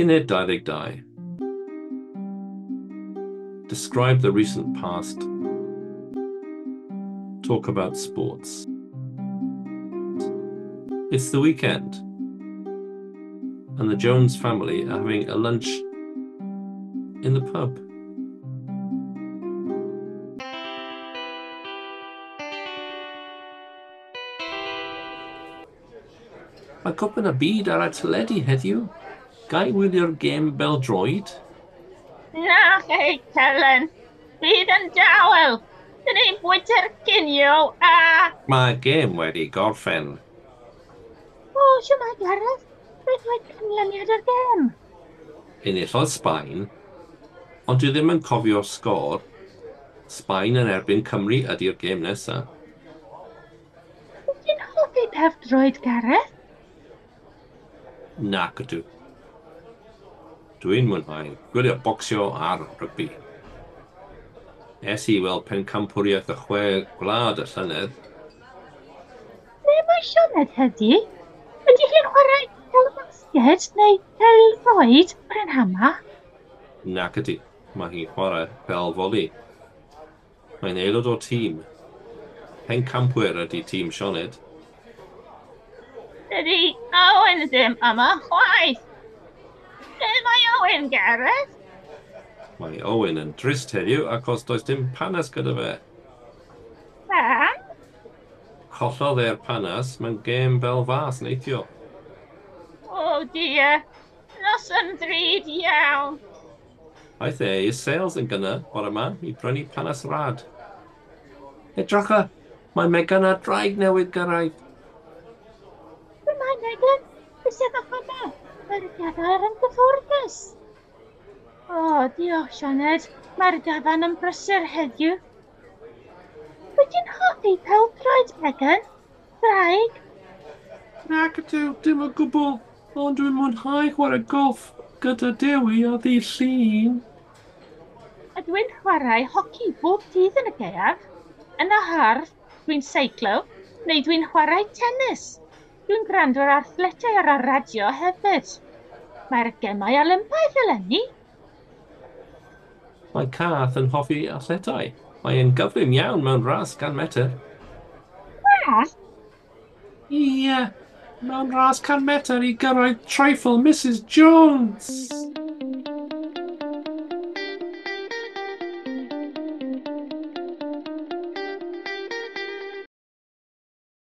Unit 22. Describe the recent past. Talk about sports. It's the weekend, and the Jones family are having a lunch in the pub. Mae cwpan y byd ar y teledu heddiw. Guy with your game bell droid? hey, Kellen, Eden Dowell, the name Winter you. ah. My game wedi gorffen. Oh, siw mae Gareth, beth wedi canlyniad o'r gêm? on Sbaen, ond dwi ddim yn cofio sgôr. Sbaen yn erbyn Cymru ydy'r gêm nesaf. Wyt ti'n hoffi pef droed, Gareth? Nac ydw. Dwi'n mwynhau gwylio bocsio ar rygbi. Es i weld pencampwriaeth y chwe gwlad y llynedd. Ble mae Sioned heddi? Ydy hi'n chwarae fel basged neu fel roed yn hama? Nac ydy. Mae hi'n chwarae fel foli. Mae'n aelod o tîm. Pencampwyr ydy tîm Sioned. Dydy Owen ddim yma chwaith yn Gareth? Mae Owen yn drist heddiw achos does dim panas gyda fe. Pam? Collodd e'r panas mewn gêm fel fas neithio. O oh dear, nos yn ddrud iawn. Aeth e i sales yn gynnar o'r yma i brynu panas rad. Edrycha, mae Megan a draig newydd gyrraedd. Dyma Megan, bys edrych yma. Mae'r gyfer yn gyfforddus. O, oh, diolch, Sianed. Mae'r gafan yn brysur heddiw. Wyt hoffi pel droed Megan? Braig? Nac ydw, dim o gwbl, ond dwi'n mwynhau chwarae golf gyda Dewi a ddi llun. Ydw chwarae hoci bob dydd yn y gaeaf. Yn y hardd, dwi'n seiclo, neu dwi'n chwarae tennis. Dwi'n gwrando ar athletiau ar y radio hefyd. Mae'r gemau olympaidd eleni. Mae Cath yn hoffi athletau. Mae e'n gyflym iawn mewn ras gan metr. Wel, Ie, mewn ras can metr i gyrraedd treifl Mrs Jones.